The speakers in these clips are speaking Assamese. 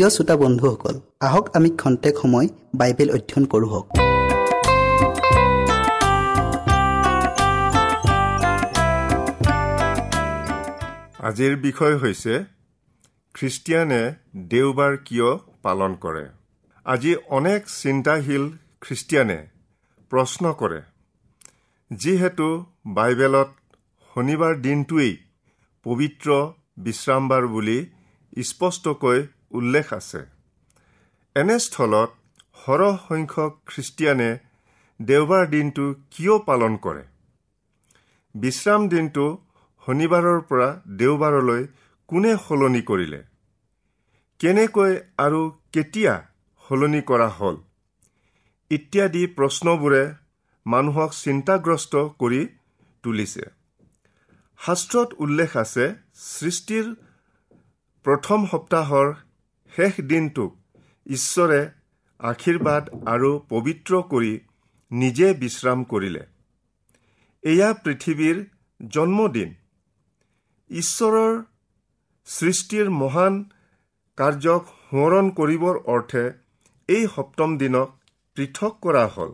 প্ৰিয় শ্ৰোতা বন্ধুসকল আহক আমি খন্তেক সময় বাইবেল অধ্যয়ন কৰোঁ হওক। আজিৰ বিষয় হৈছে খ্ৰীষ্টিয়ানে দেওবাৰ কিয় পালন কৰে? আজি অনেক চিন্তাশীল খ্ৰীষ্টিয়ানে প্ৰশ্ন কৰে যিহেতু বাইবেলত শনিবাৰ দিনটোৱেই পবিত্ৰ বিশ্ৰামবাৰ বুলি স্পষ্টকৈ উল্লেখ আছে। এনেস্থলত সৰহ সংখ্যক খ্ৰীষ্টিয়ানে দেওবাৰ দিনটো কিয় পালন কৰে? বিশ্ৰাম দিনটো শনিবাৰৰ পৰা দেওবাৰলৈ কোনে সলনি কৰিলে? কেনেকৈ আৰু কেতিয়া সলনি কৰা হ'ল? ইত্যাদি প্ৰশ্নবোৰে মানুহক চিন্তাগ্ৰস্ত কৰি তুলিছে। শাস্ত্ৰত উল্লেখ আছে সৃষ্টিৰ প্ৰথম সপ্তাহৰ শেষ দিনটোক ঈশ্বৰে আশীৰ্বাদ আৰু পবিত্ৰ কৰি নিজে বিশ্ৰাম কৰিলে। এয়া পৃথিৱীৰ জন্মদিন। ঈশ্বৰৰ সৃষ্টিৰ মহান কাৰ্যক সোঁৱৰণ কৰিবৰ অৰ্থে এই সপ্তম দিনক পৃথক কৰা হ'ল।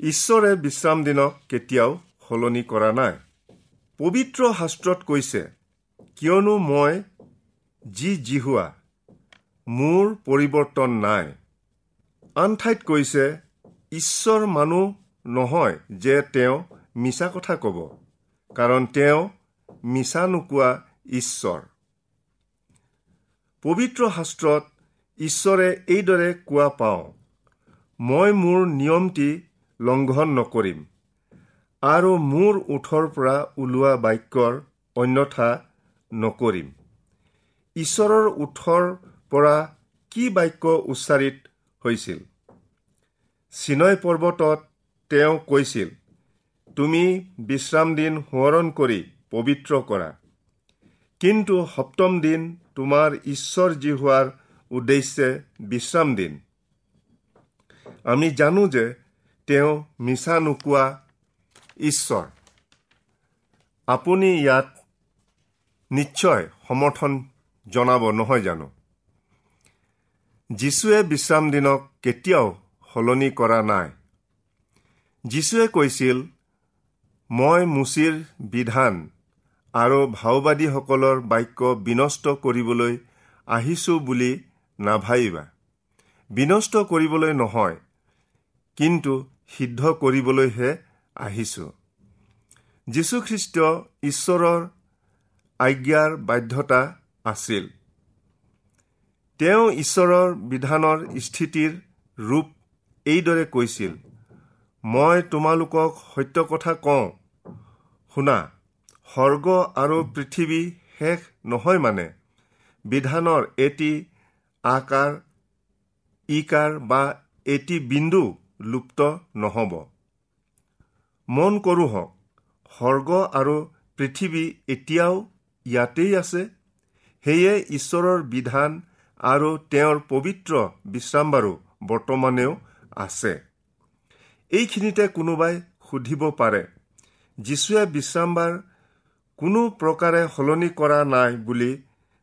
ঈশ্বৰে বিশ্ৰাম দিনক কেতিয়াও সলনি কৰা নাই। পবিত্ৰ শাস্ত্ৰত কৈছে কিয়নো মই যি জিহুৱা মোৰ পৰিৱৰ্তন নাই। আন ঠাইত কৈছে ঈশ্বৰ মানুহ নহয় যে তেওঁ মিছা কথা ক'ব কাৰণ তেওঁ মিছা নোকোৱা ঈশ্বৰ। পবিত্ৰ শাস্ত্ৰত ঈশ্বৰে এইদৰে কোৱা পাওঁ মই মোৰ নিয়মটি লংঘন নকৰিম আৰু মোৰ ওঠৰ পৰা ওলোৱা বাক্যৰ অন্যথা নকৰিম। ঈশ্বৰৰ ওঠৰ পৰা কি বাক্য উচ্চাৰিত হৈছিল? চিনয় পৰ্বতত তেওঁ কৈছিল তুমি বিশ্ৰাম দিন সোঁৱৰণ কৰি পবিত্ৰ কৰা। কিন্তু সপ্তম দিন তোমাৰ ঈশ্বৰ যি হোৱাৰ উদ্দেশ্যে বিশ্ৰাম দিন। আমি জানো যে তেওঁ মিছা নোকোৱা ঈশ্বৰ। আপুনি ইয়াত নিশ্চয় সমৰ্থন জনাব নহয় জানো? যীশুৱে বিশ্ৰাম দিনক কেতিয়াও সলনি কৰা নাই। যীশুৱে কৈছিল মই মুচিৰ বিধান আৰু ভাওবাদীসকলৰ বাক্য বিনষ্ট কৰিবলৈ আহিছোঁ বুলি নাভাবিবা। বিনষ্ট কৰিবলৈ নহয় কিন্তু সিদ্ধ কৰিবলৈহে আহিছোঁ। যীশুখ্ৰীষ্ট ঈশ্বৰৰ আজ্ঞাৰ বাধ্যতা আছিল। তেওঁ ঈশ্বৰৰ বিধানৰ স্থিতিৰ ৰূপ এইদৰে কৈছিল মই তোমালোকক সত্য কথা কওঁ। শুনা স্বৰ্গ আৰু পৃথিৱী শেষ নহয় মানে। বিধানৰ এটি আকাৰ ইকাৰ বা এটি বিন্দু লুপ্ত নহ'ব। মন কৰোঁ হওক স্বৰ্গ আৰু পৃথিৱী এতিয়াও ইয়াতেই আছে। সেয়ে ঈশ্বৰৰ বিধান আৰু তেওঁৰ পবিত্ৰ বিশ্ৰামবাৰো বৰ্তমানেও আছে। এইখিনিতে কোনোবাই সুধিব পাৰে যীশুৱে বিশ্ৰামবাৰ কোনো প্ৰকাৰে সলনি কৰা নাই বুলি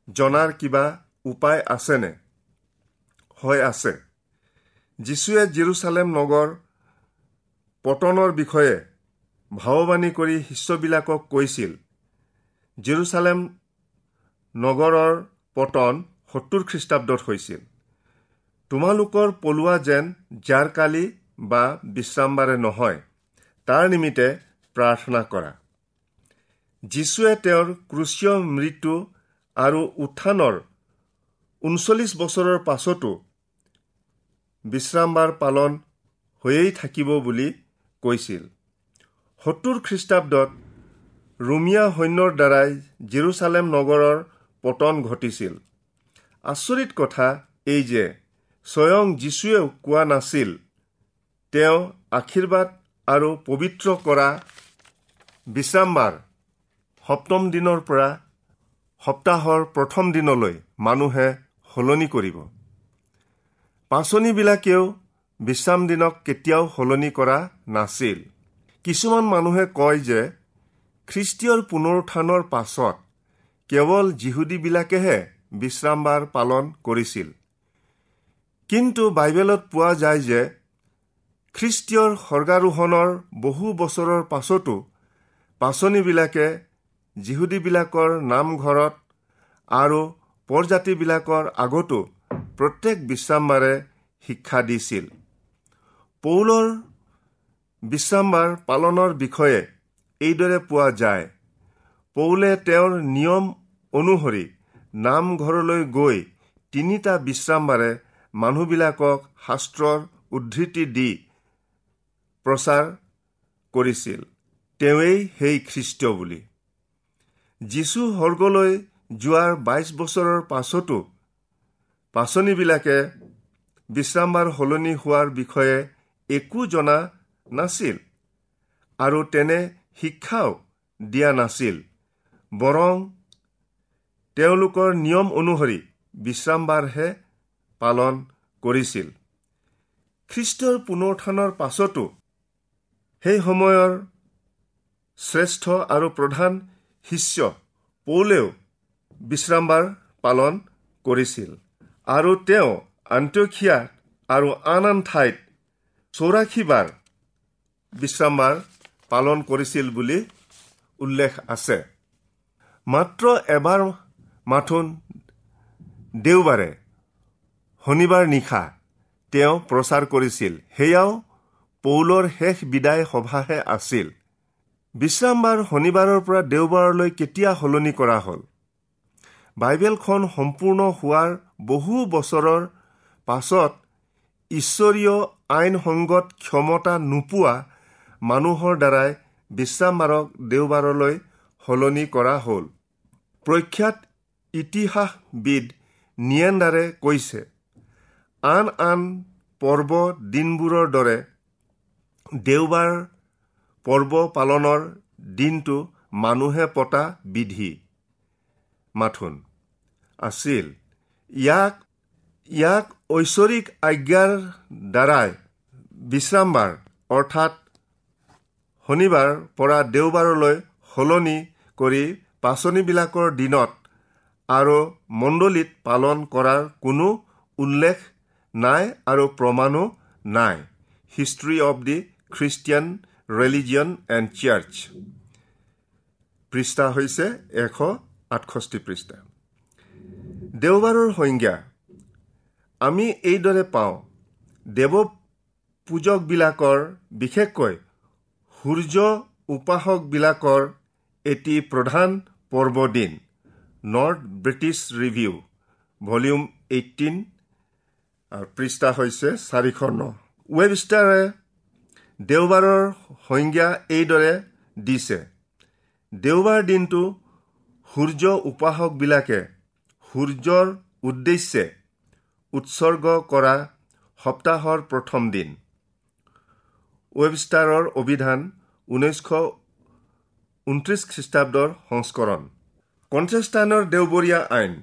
জনাৰ কিবা উপায় আছেনে? হয় আছে। যীশুৱে জিৰচালেম নগৰ পতনৰ বিষয়ে ভাৱবাণী কৰি শিষ্যবিলাকক কৈছিল জিৰচালেম নগৰৰ পতন সত্তৰ খ্ৰীষ্টাব্দত হৈছিল। তোমালোকৰ পলোৱা যেন জাৰকালি বা বিশ্ৰামবাৰে নহয় তাৰ নিমিত্তে প্ৰাৰ্থনা কৰা। যীশুৱে তেওঁৰ ক্ৰুচীয় মৃত্যু আৰু উত্থানৰ ঊনচল্লিছ বছৰৰ পাছতো বিশ্ৰামবাৰ পালন হৈয়েই থাকিব বুলি কৈছিল। সত্তৰ খ্ৰীষ্টাব্দত ৰোমিয়া সৈন্যৰ দ্বাৰাই জিৰচালেম নগৰৰ পতন ঘটিছিল। আচৰিত কথা এই যে স্বয়ং যীশুৱেও কোৱা নাছিল তেওঁ আশীৰ্বাদ আৰু পবিত্ৰ কৰা বিশ্ৰামবাৰ সপ্তম দিনৰ পৰা সপ্তাহৰ প্ৰথম দিনলৈ মানুহে সলনি কৰিব। পাচনিবিলাকেও বিশ্ৰাম দিনক কেতিয়াও সলনি কৰা নাছিল। কিছুমান মানুহে কয় যে খ্ৰীষ্টীয়ৰ পুনৰুত্থানৰ পাছত কেৱল যিহুদীবিলাকেহে বিশ্ৰামবাৰ পালন কৰিছিল। কিন্তু বাইবেলত পোৱা যায় যে খ্ৰীষ্টীয়ৰ স্বৰ্গাৰোহণৰ বহু বছৰৰ পাছতো পাচনিবিলাকে যিহুদীবিলাকৰ নামঘৰত আৰু পৰজাতিবিলাকৰ আগতো প্ৰত্যেক বিশ্ৰামবাৰে শিক্ষা দিছিল। পৌলৰ বিশ্ৰামবাৰ পালনৰ বিষয়ে এইদৰে পোৱা যায়। পৌলে তেওঁৰ নিয়ম অনুসৰি নামঘৰলৈ গৈ তিনিটা বিশ্ৰামবাৰে মানুহবিলাকক শাস্ত্ৰৰ উদ্ধৃতি দি প্ৰচাৰ কৰিছিল। তেওঁৱেই সেই খ্ৰীষ্ট বুলি। যীশু স্বৰ্গলৈ যোৱাৰ বাইছ বছৰৰ পাছতো পাচনিবিলাকে বিশ্ৰামবাৰ সলনি হোৱাৰ বিষয়ে একো জনা নাছিল আৰু তেনে শিক্ষাও দিয়া নাছিল। বৰং তেওঁলোকৰ নিয়ম অনুসৰি বিশ্ৰামবাৰহে পালন কৰিছিল। খ্ৰীষ্টৰ পুনৰুত্থানৰ পাছতো সেই সময়ৰ শ্ৰেষ্ঠ আৰু প্ৰধান শিষ্য পৌলেও বিশ্ৰামবাৰ পালন কৰিছিল আৰু তেওঁ আন্তঃক্ষিয়া আৰু আন আন ঠাইত চৌৰাশী বাৰ বিশ্ৰামবাৰ পালন কৰিছিল বুলি উল্লেখ আছে। মাত্ৰ এবাৰ মাথোন দেওবাৰে শনিবাৰ নিশা তেওঁ প্ৰচাৰ কৰিছিল। সেয়াও পৌলৰ শেষ বিদায় সভাহে আছিল। বিশ্ৰামবাৰ শনিবাৰৰ পৰা দেওবাৰলৈ কেতিয়া সলনি কৰা হ'ল? বাইবেলখন সম্পূৰ্ণ হোৱাৰ বহু বছৰৰ পাছত ঈশ্বৰীয় আইনসংগত ক্ষমতা নোপোৱা মানুহৰ দ্বাৰাই বিশ্ৰামবাৰক দেওবাৰলৈ সলনি কৰা হ'ল। প্ৰখ্যাত ইতিহাসবিদ নিয়েণ্ডাৰে কৈছে আন আন পৰ্ব দিনবোৰৰ দৰে দেওবাৰ পৰ্ব পালনৰ দিনটো মানুহে পতা বিধি। মাথোন আছিল। ইয়াক ইয়াক ঐশ্বৰিক আজ্ঞাৰ দ্বাৰাই বিশ্ৰামবাৰ অৰ্থাৎ শনিবাৰ পৰা দেওবাৰলৈ সলনি কৰি পাচনিবিলাকৰ দিনত আৰু মণ্ডলীত পালন কৰাৰ কোনো উল্লেখ নাই আৰু প্ৰমাণো নাই। History of the Christian religion and church পৃষ্ঠা হৈছে এশ আঠষষ্ঠি পৃষ্ঠা। দেওবাৰৰ সংজ্ঞা। আমি এইদৰে পাওঁ দেৱ পূজকবিলাকৰ বিশেষকৈ সূৰ্য উপাসকবিলাকৰ এটি প্ৰধান পৰ্বদিন North British Review volume eighteen পৃষ্ঠা হৈছে চাৰিশ ন ৱেবষ্টাৰে দেওবাৰৰ সংজ্ঞা এইদৰে দিছে দেওবাৰ দিনটো সূৰ্য উপাসকবিলাকে সূৰ্যৰ উদ্দেশ্যে উৎসৰ্গ কৰা সপ্তাহৰ প্ৰথম দিন। ৱেবষ্টাৰৰ অভিধান ঊনৈছশ ঊনত্ৰিছ খ্ৰীষ্টাব্দৰ সংস্কৰণ। কণ্টেষ্টাইনৰ দেওবৰীয়া আইন।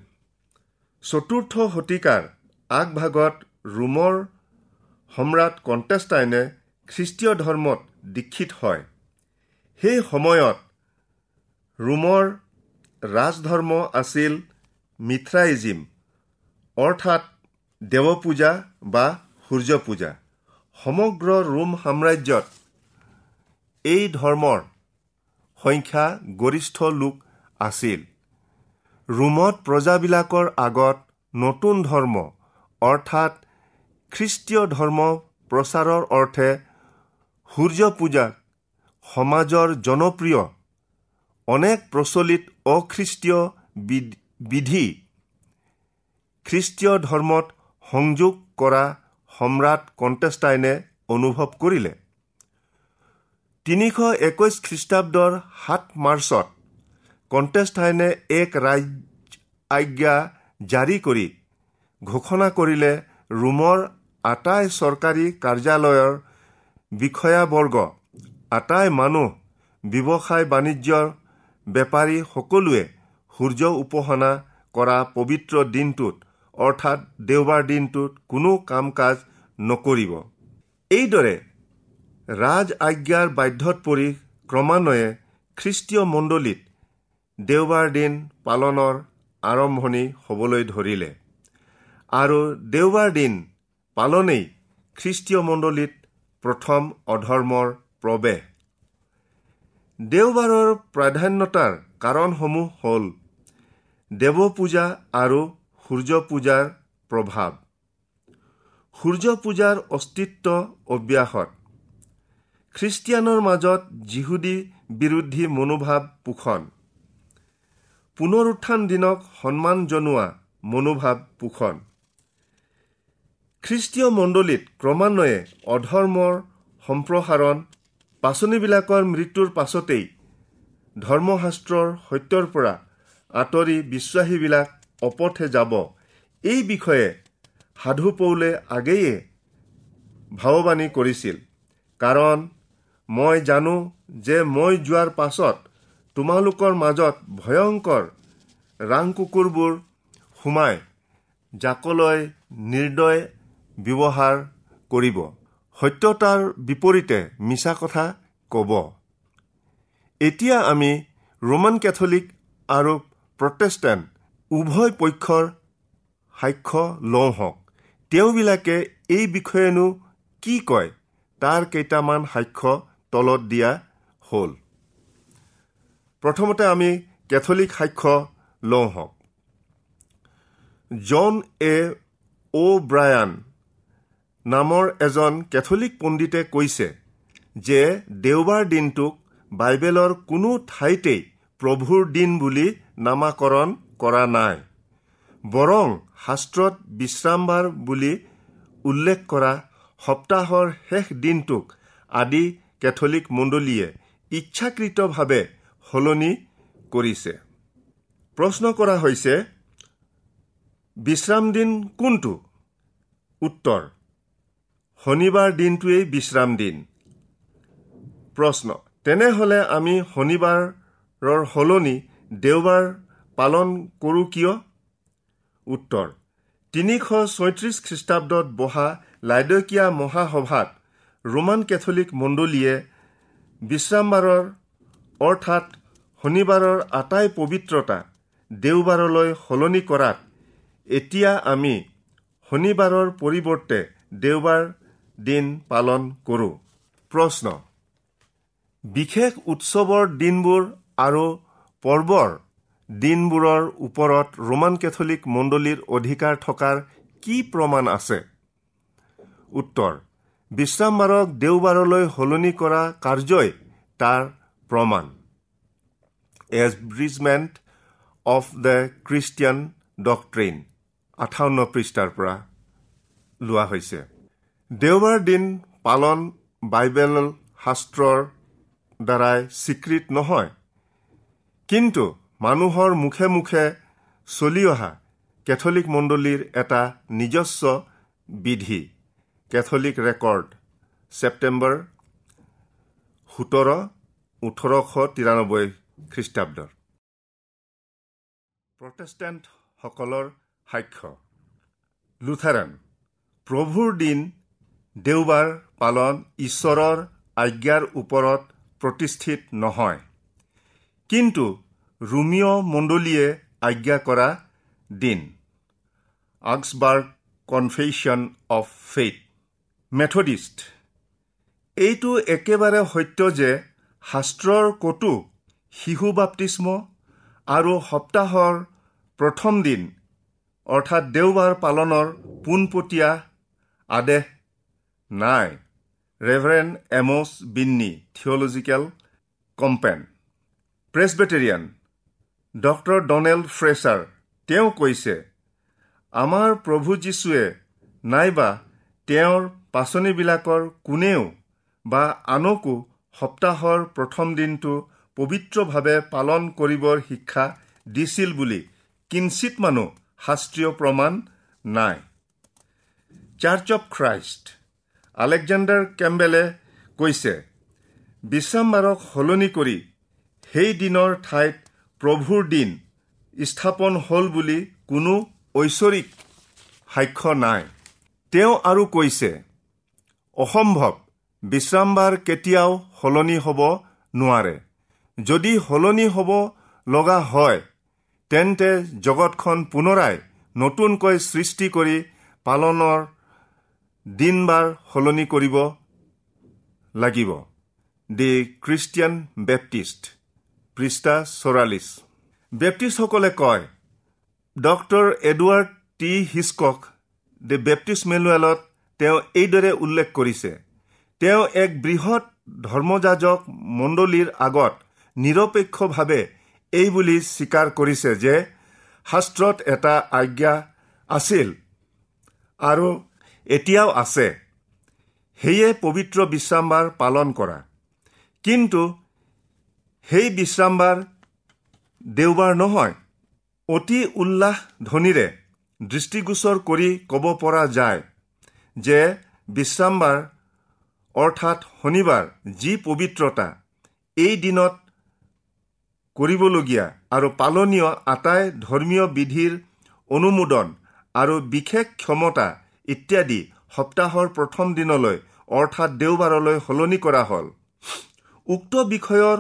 চতুৰ্থ শতিকাৰ আগভাগত ৰোমৰ সম্ৰাট কণ্টেষ্টাইনে খ্ৰীষ্টীয় ধৰ্মত দীক্ষিত হয়। সেই সময়ত ৰোমৰ ৰাজধৰ্ম আছিল মিথ্ৰাইজিম অৰ্থাৎ দেৱপূজা বা সূৰ্য পূজা সমগ্ৰ ৰোম সাম্ৰাজ্যত এই ধৰ্মৰ সংখ্যা গৰিষ্ঠ লোক আছিল। ৰোমত প্ৰজাবিলাকৰ আগত নতুন ধৰ্ম অৰ্থাৎ খ্ৰীষ্টীয় ধৰ্ম প্ৰচাৰৰ অৰ্থে সূৰ্য পূজাক সমাজৰ জনপ্ৰিয় অনেক প্ৰচলিত অখ্ৰীষ্টীয় বিধি খ্ৰীষ্টীয় ধৰ্মত সংযোগ কৰা সম্ৰাট কণ্টেষ্টাইনে অনুভৱ কৰিলে। তিনিশ একৈছ খ্ৰীষ্টাব্দৰ সাত মাৰ্চত কণ্টেষ্টাইনে এক ৰাজ আজ্ঞা জাৰি কৰি ঘোষণা কৰিলে ৰোমৰ আটাই চৰকাৰী কাৰ্যালয়ৰ বিষয়াবৰ্গ আটাই মানুহ ব্যৱসায় বাণিজ্যৰ বেপাৰী সকলোৱে সূৰ্য উপাসনা কৰা পবিত্ৰ দিনটোত অৰ্থাৎ দেওবাৰ দিনটোত কোনো কাম কাজ নকৰিব। এইদৰে ৰাজ আজ্ঞাৰ বাধ্যত পৰি ক্ৰমান্বয়ে খ্ৰীষ্টীয় মণ্ডলীত দেওবাৰ দিন পালনৰ আৰম্ভণি হ'বলৈ ধৰিলে। আৰু দেওবাৰ দিন পালনেই খ্ৰীষ্টীয় মণ্ডলীত প্ৰথম অধৰ্মৰ প্ৰৱেশ। দেওবাৰৰ প্ৰাধান্যতাৰ কাৰণসমূহ হ'ল দেৱ পূজা আৰু সূৰ্য পূজাৰ প্ৰভাৱ। সূৰ্য পূজাৰ অস্তিত্ব অব্যাহত। খ্ৰীষ্টিয়ানৰ মাজত যিহুদী বিৰোধী মনোভাৱ পোষণ। পুনৰুত্থান দিনক সন্মান জনোৱা মনোভাৱ পোষণ। খ্ৰীষ্টীয় মণ্ডলীত ক্ৰমান্বয়ে অধৰ্মৰ সম্প্ৰসাৰণ পাচনিবিলাকৰ মৃত্যুৰ পাছতেই ধৰ্মশাস্ত্ৰৰ সত্যৰ পৰা আঁতৰি বিশ্বাসীবিলাক অপথে যাব। এই বিষয়ে সাধু পৌলে আগেয়ে ভাৱবাণী কৰিছিল। কাৰণ মই জানো যে মই যোৱাৰ পাছত তোমালোকৰ মাজত ভয়ংকৰ ৰাং কুকুৰবোৰ সোমাই জাকলৈ নিৰ্দয় ব্যৱহাৰ কৰিব। সত্যতাৰ বিপৰীতে মিছা কথা ক'ব। এতিয়া আমি ৰোমান কেথলিক আৰু প্ৰটেষ্টেণ্ট উভয় পক্ষৰ সাক্ষ্য লওঁ হওক। তেওঁবিলাকে এই বিষয়েনো কি কয়? তাৰ কেইটামান সাক্ষ্য তলত দিয়া হ'ল। প্ৰথমতে আমি কেথলিক সাক্ষ্য লওঁ হওক। জন এ অ' ব্ৰায়ান নামৰ এজন কেথলিক পণ্ডিতে কৈছে যে দেওবাৰ দিনটোক বাইবেলৰ কোনো ঠাইতেই প্ৰভুৰ দিন বুলি নামাকৰণ কৰা নাই বৰং শাস্ত্ৰত বিশ্ৰামবাৰ বুলি উল্লেখ কৰা সপ্তাহৰ শেষ দিনটোক আদি কেথলিক মণ্ডলীয়ে ইচ্ছাকৃতভাৱে সলনি কৰিছে। প্ৰশ্ন কৰা হৈছে বিশ্ৰাম দিন কোনটো? উত্তৰ শনিবাৰ দিনটোৱেই বিশ্ৰাম দিন। প্ৰশ্ন তেনেহ'লে আমি শনিবাৰৰ সলনি দেওবাৰ পালন কৰোঁ কিয়? উত্তৰ তিনিশ ছয়ত্ৰিছ খ্ৰীষ্টাব্দত বহা লাইডকীয়া মহাসভাত ৰোমান কেথলিক মণ্ডলীয়ে বিশ্ৰামবাৰৰ অৰ্থাৎ শনিবাৰৰ আটাই পবিত্ৰতা দেওবাৰলৈ সলনি কৰাত এতিয়া আমি শনিবাৰৰ পৰিৱৰ্তে দেওবাৰ দিন পালন কৰোঁ। প্ৰশ্ন বিশেষ উৎসৱৰ দিনবোৰ আৰু পৰ্বৰ দিনবোৰৰ ওপৰত ৰোমান কেথলিক মণ্ডলীৰ অধিকাৰ থকাৰ কি প্ৰমাণ আছে? উত্তৰ বিশ্ৰামবাৰক দেওবাৰলৈ সলনি কৰা কাৰ্যই তাৰ প্ৰমাণ। Abridgement of the Christian doctrine আঠাৱন্ন পৃষ্ঠাৰ পৰা লোৱা হৈছে। দেওবাৰ দিন পালন বাইবেল শাস্ত্ৰৰ দ্বাৰাই স্বীকৃত নহয় কিন্তু মানুহৰ মুখে মুখে চলি অহা কেথলিক মণ্ডলীৰ এটা নিজস্ব বিধি। কেথলিক ৰেকৰ্ড ছেপ্টেম্বৰ সোতৰ ওঠৰশ তিৰানব্বৈ খ্ৰীষ্টাব্দৰ। প্ৰটেষ্টেণ্টসকলৰ সাক্ষ্য। লুথাৰান প্ৰভুৰ দিন দেওবাৰ পালন ঈশ্বৰৰ আজ্ঞাৰ ওপৰত প্ৰতিষ্ঠিত নহয় কিন্তু ৰোমিঅ মণ্ডলীয়ে আজ্ঞা কৰা দিন। Augsburg confession of faith. Methodist এইটো একেবাৰে সত্য যে শাস্ত্ৰৰ ক'তো শিশু বাপ্তিস্ম আৰু সপ্তাহৰ প্ৰথম দিন অৰ্থাৎ দেওবাৰ পালনৰ পোনপটীয়া আদেশ নাই। Reverend Amos Binney theological compend Presbyterian doctor Donald Fraser তেওঁ কৈছে আমাৰ প্ৰভু যীশুৱে নাইবা তেওঁৰ পাচনিবিলাকৰ কোনেও বা আনকো সপ্তাহৰ প্ৰথম দিনটো পবিত্ৰভাৱে পালন কৰিবৰ শিক্ষা দিছিল বুলি কিঞ্চিত মানুহ শাস্ত্ৰীয় প্ৰমাণ নাই। চাৰ্চ অৱ খ্ৰাইষ্ট আলেকজেণ্ডাৰ কেম্বেলে কৈছে বিশ্ৰামবাৰক সলনি কৰি সেই দিনৰ ঠাইত প্ৰভুৰ দিন স্থাপন হ'ল বুলি কোনো ঐশ্বৰিক সাক্ষ্য নাই। তেওঁ আৰু কৈছে অসম্ভৱ। বিশ্ৰামবাৰ কেতিয়াও সলনি হ'ব নোৱাৰে। যদি সলনি হ'ব লগা হয় তেন্তে জগতখন পুনৰাই নতুনকৈ সৃষ্টি কৰি পালনৰ দিনবাৰ সলনি কৰিব লাগিব। দি খ্ৰীষ্টিয়ান বেপ্টিষ্ট পৃষ্ঠা চৌৰাল্লিছ। বেপ্টিষ্টসকলে কয় doctor Edward T Hiscox the Baptist মেনুৱেলত তেওঁ এইদৰে উল্লেখ কৰিছে তেওঁ এক বৃহৎ ধৰ্মযাজক মণ্ডলীৰ আগত নিৰপেক্ষভাৱে এই বুলি স্বীকাৰ কৰিছে যে শাস্ত্ৰত এটা আজ্ঞা আছিল আৰু এতিয়াও আছে সেয়ে পবিত্ৰ বিশ্ৰামবাৰ পালন কৰা। কিন্তু সেই বিশ্ৰামবাৰ দেওবাৰ নহয় অতি উল্লাস ধ্বনিৰে দৃষ্টিগোচৰ কৰি ক'ব পৰা যায়। যে বিশ্ৰামবাৰ অৰ্থাৎ শনিবাৰ যি পবিত্ৰতা এই দিনত কৰিবলগীয়া আৰু পালনীয় আটাই ধৰ্মীয় বিধিৰ অনুমোদন আৰু বিশেষ ক্ষমতা ইত্যাদি সপ্তাহৰ প্ৰথম দিনলৈ অৰ্থাৎ দেওবাৰলৈ সলনি কৰা হ'ল। উক্ত বিষয়ৰ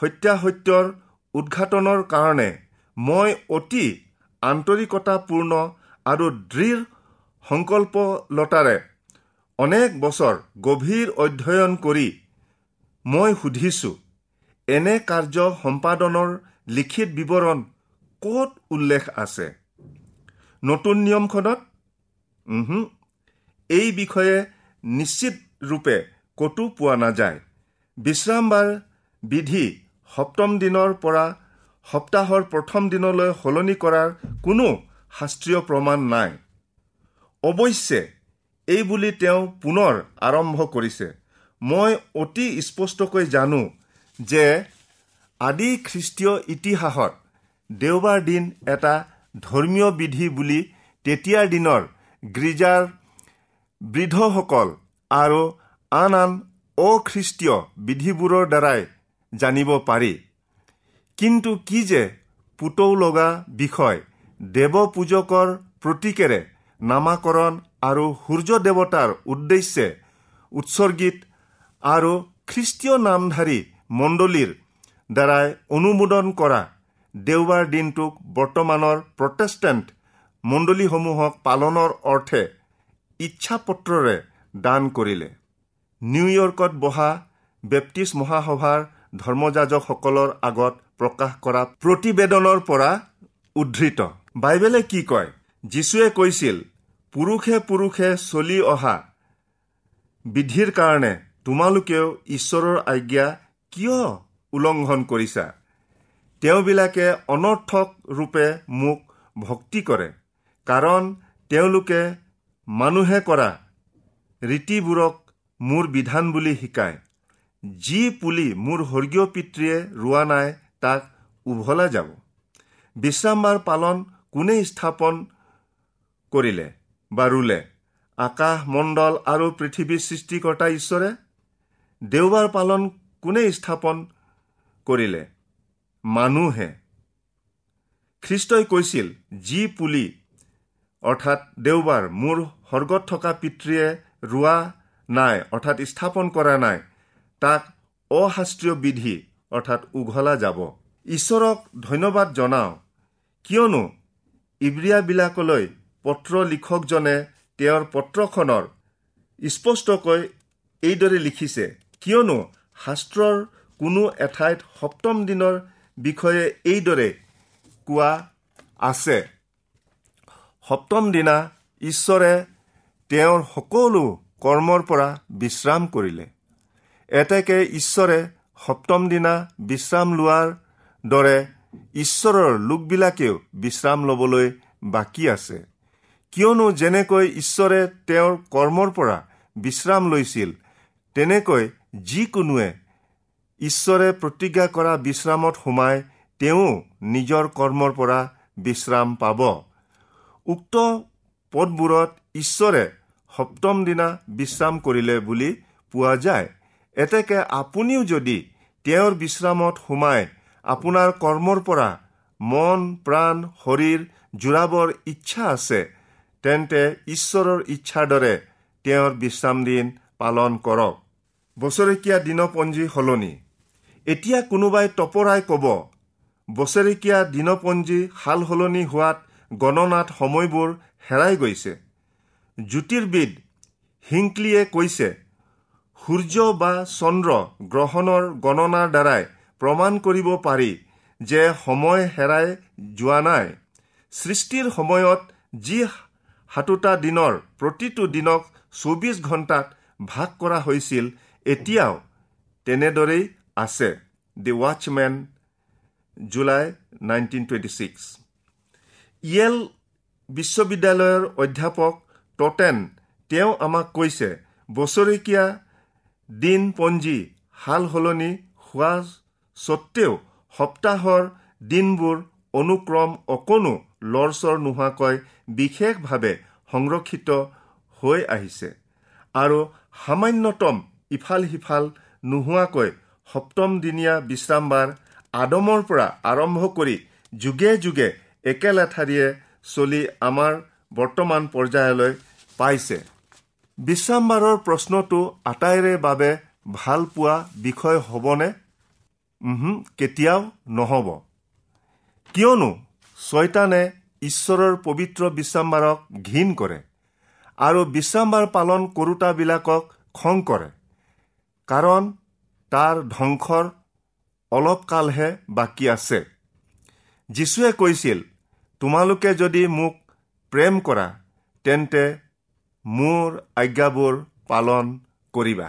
সত্যাসত্যৰ উদঘাটনৰ কাৰণে মই অতি আন্তৰিকতাপূৰ্ণ আৰু দৃঢ় সংকল্পলতাৰে অনেক বছৰ গভীৰ অধ্যয়ন কৰি মই সুধিছোঁ এনে কাৰ্য সম্পাদনৰ লিখিত বিৱৰণ ক'ত উল্লেখ আছে? নতুন নিয়মখনত? এই বিষয়ে নিশ্চিত ৰূপে ক'তো পোৱা নাযায়। বিশ্ৰামবাৰ বিধি সপ্তম দিনৰ পৰা সপ্তাহৰ প্ৰথম দিনলৈ সলনি কৰাৰ কোনো শাস্ত্ৰীয় প্ৰমাণ নাই। অৱশ্যে এই বুলি তেওঁ পুনৰ আৰম্ভ কৰিছে। মই অতি স্পষ্টকৈ জানো যে আদি খ্ৰীষ্টীয় ইতিহাসত দেওবাৰ দিন এটা ধৰ্মীয় বিধি বুলি তেতিয়াৰ দিনৰ গীৰ্জাৰ বৃদ্ধসকল আৰু আন আন অখ্ৰীষ্টীয় বিধিবোৰৰ দ্বাৰাই জানিব পাৰি। কিন্তু কি যে পুতৌ লগা বিষয় দেৱ পূজকৰ প্ৰতীকেৰে নামাকৰণ আৰু সূৰ্য দেৱতাৰ উদ্দেশ্যে উৎসৰ্গিত আৰু খ্ৰীষ্টীয় নামধাৰী মণ্ডলীৰ দ্বাৰাই অনুমোদন কৰা দেওবাৰ দিনটোক বৰ্তমানৰ প্ৰটেষ্টেণ্ট মণ্ডলীসমূহক পালনৰ অৰ্থে ইচ্ছাপত্ৰৰে দান কৰিলে। নিউয়ৰ্কত বহা বেপ্টিষ্ট মহাসভাৰ ধৰ্মযাজকসকলৰ আগত প্ৰকাশ কৰা প্ৰতিবেদনৰ পৰা উদ্ধৃত। বাইবেলে কি কয়? যীশুৱে কৈছিল পুৰুষে পুৰুষে চলি অহা বিধিৰ কাৰণে তোমালোকেও ঈশ্বৰৰ আজ্ঞা কিয় উলংঘন কৰিছা? তেওঁবিলাকে অনৰ্থক ৰূপে মোক ভক্তি কৰে কাৰণ তেওঁলোকে মানুহে কৰা ৰীতিবোৰক মোৰ বিধান বুলি শিকায়। যি পুলি মোৰ স্বৰ্গীয় পিতৃয়ে ৰোৱা নাই তাক উভলা যাব। বিশ্ৰামবাৰ পালন কোনে স্থাপন কৰিলে বা ৰুলে আকাশ মণ্ডল আৰু পৃথিৱীৰ সৃষ্টিকৰ্তা ঈশ্বৰে? দেওবাৰ পালন কোনে স্থাপন কৰিলে? মানুহে। খ্ৰীষ্টই কৈছিল যি পুলি অৰ্থাৎ দেওবাৰ মোৰ স্বৰ্গত থকা পিতৃয়ে ৰোৱা নাই অৰ্থাৎ স্থাপন কৰা নাই তাক অশাস্ত্ৰীয় বিধি অৰ্থাৎ উঘলা যাব। ঈশ্বৰক ধন্যবাদ জনাওঁ। কিয়নো ইব্ৰিয়াবিলাকলৈ পত্ৰ লিখকজনে তেওঁৰ পত্ৰখনৰ স্পষ্টকৈ এইদৰে লিখিছে কিয়নো শাস্ত্ৰৰ কোনো এঠাইত সপ্তম দিনৰ বিষয়ে এইদৰে কোৱা আছে সপ্তম দিনা ঈশ্বৰে তেওঁৰ সকলো কৰ্মৰ পৰা বিশ্ৰাম কৰিলে। এতেকে ঈশ্বৰে সপ্তম দিনা বিশ্ৰাম লোৱাৰ দৰে ঈশ্বৰৰ লোকবিলাকেও বিশ্ৰাম ল'বলৈ বাকী আছে। কিয়নো যেনেকৈ ঈশ্বৰে তেওঁৰ কৰ্মৰ পৰা বিশ্ৰাম লৈছিল তেনেকৈ যিকোনোৱে ঈশ্বৰে প্ৰতিজ্ঞা কৰা বিশ্ৰামত সোমাই তেওঁ নিজৰ কৰ্মৰ পৰা বিশ্ৰাম পাব। উক্ত পদবোৰত ঈশ্বৰে সপ্তম দিনা বিশ্ৰাম কৰিলে বুলি পোৱা যায়। এতেকে আপুনিও যদি তেওঁৰ বিশ্ৰামত সোমাই আপোনাৰ কৰ্মৰ পৰা মন প্ৰাণ শৰীৰ জোৰাবৰ ইচ্ছা আছে তেন্তে ঈশ্বৰৰ ইচ্ছাৰ দৰে তেওঁৰ বিশ্ৰাম দিন পালন কৰক। বছৰেকীয়া দিনপঞ্জী সলনি। এতিয়া কোনোবাই তপৰাই ক'ব বছৰেকীয়া দিনপঞ্জী সাল সলনি হোৱাত গণনাত সময়বোৰ হেৰাই গৈছে। জ্যোতিৰ্বিদ হিংক্লিয়ে কৈছে সূৰ্য বা চন্দ্ৰ গ্ৰহণৰ গণনাৰ দ্বাৰাই প্ৰমাণ কৰিব পাৰি যে সময় হেৰাই যোৱা নাই। সৃষ্টিৰ সময়ত যি সাতোটা দিনৰ প্ৰতিটো দিনক চৌবিছ ঘণ্টাত ভাগ কৰা হৈছিল এতিয়াও তেনেদৰেই আছে। The Watchman July nineteen twenty six Yale বিশ্ববিদ্যালয়ৰ অধ্যাপক টটেন তেওঁ আমাক কৈছে বছৰেকীয়া দিনপঞ্জী সাল সলনি হোৱা স্বত্তেও সপ্তাহৰ দিনবোৰ অনুক্ৰম অকণো লৰচৰ নোহোৱাকৈ বিশেষভাৱে সংৰক্ষিত হৈ আহিছে। আৰু সামান্যতম ইফাল সিফাল নোহোৱাকৈ সপ্তম দিনীয়া বিশ্ৰামবাৰ আদমৰ পৰা আৰম্ভ কৰি যুগে যুগে একেলেঠাৰিয়ে চলি আমাৰ বৰ্তমান পৰ্যায়লৈ পাইছে। বিশ্ৰামবাৰৰ প্ৰশ্নটো আটাইৰে বাবে ভাল পোৱা বিষয় হ'বনে? কেতিয়াও নহ'ব। কিয়নো ছয়তানে ঈশ্বৰৰ পবিত্ৰ বিশ্ৰামবাৰক ঘীন কৰে আৰু বিশ্ৰামবাৰ পালন কৰোতাবিলাকক খং কৰে কাৰণ তাৰ ধ্বংসৰ অলপ কালহে বাকী আছে। যীশুৱে কৈছিল তোমালোকে যদি মোক প্ৰেম কৰা তেন্তে মোৰ আজ্ঞাবোৰ পালন কৰিবা।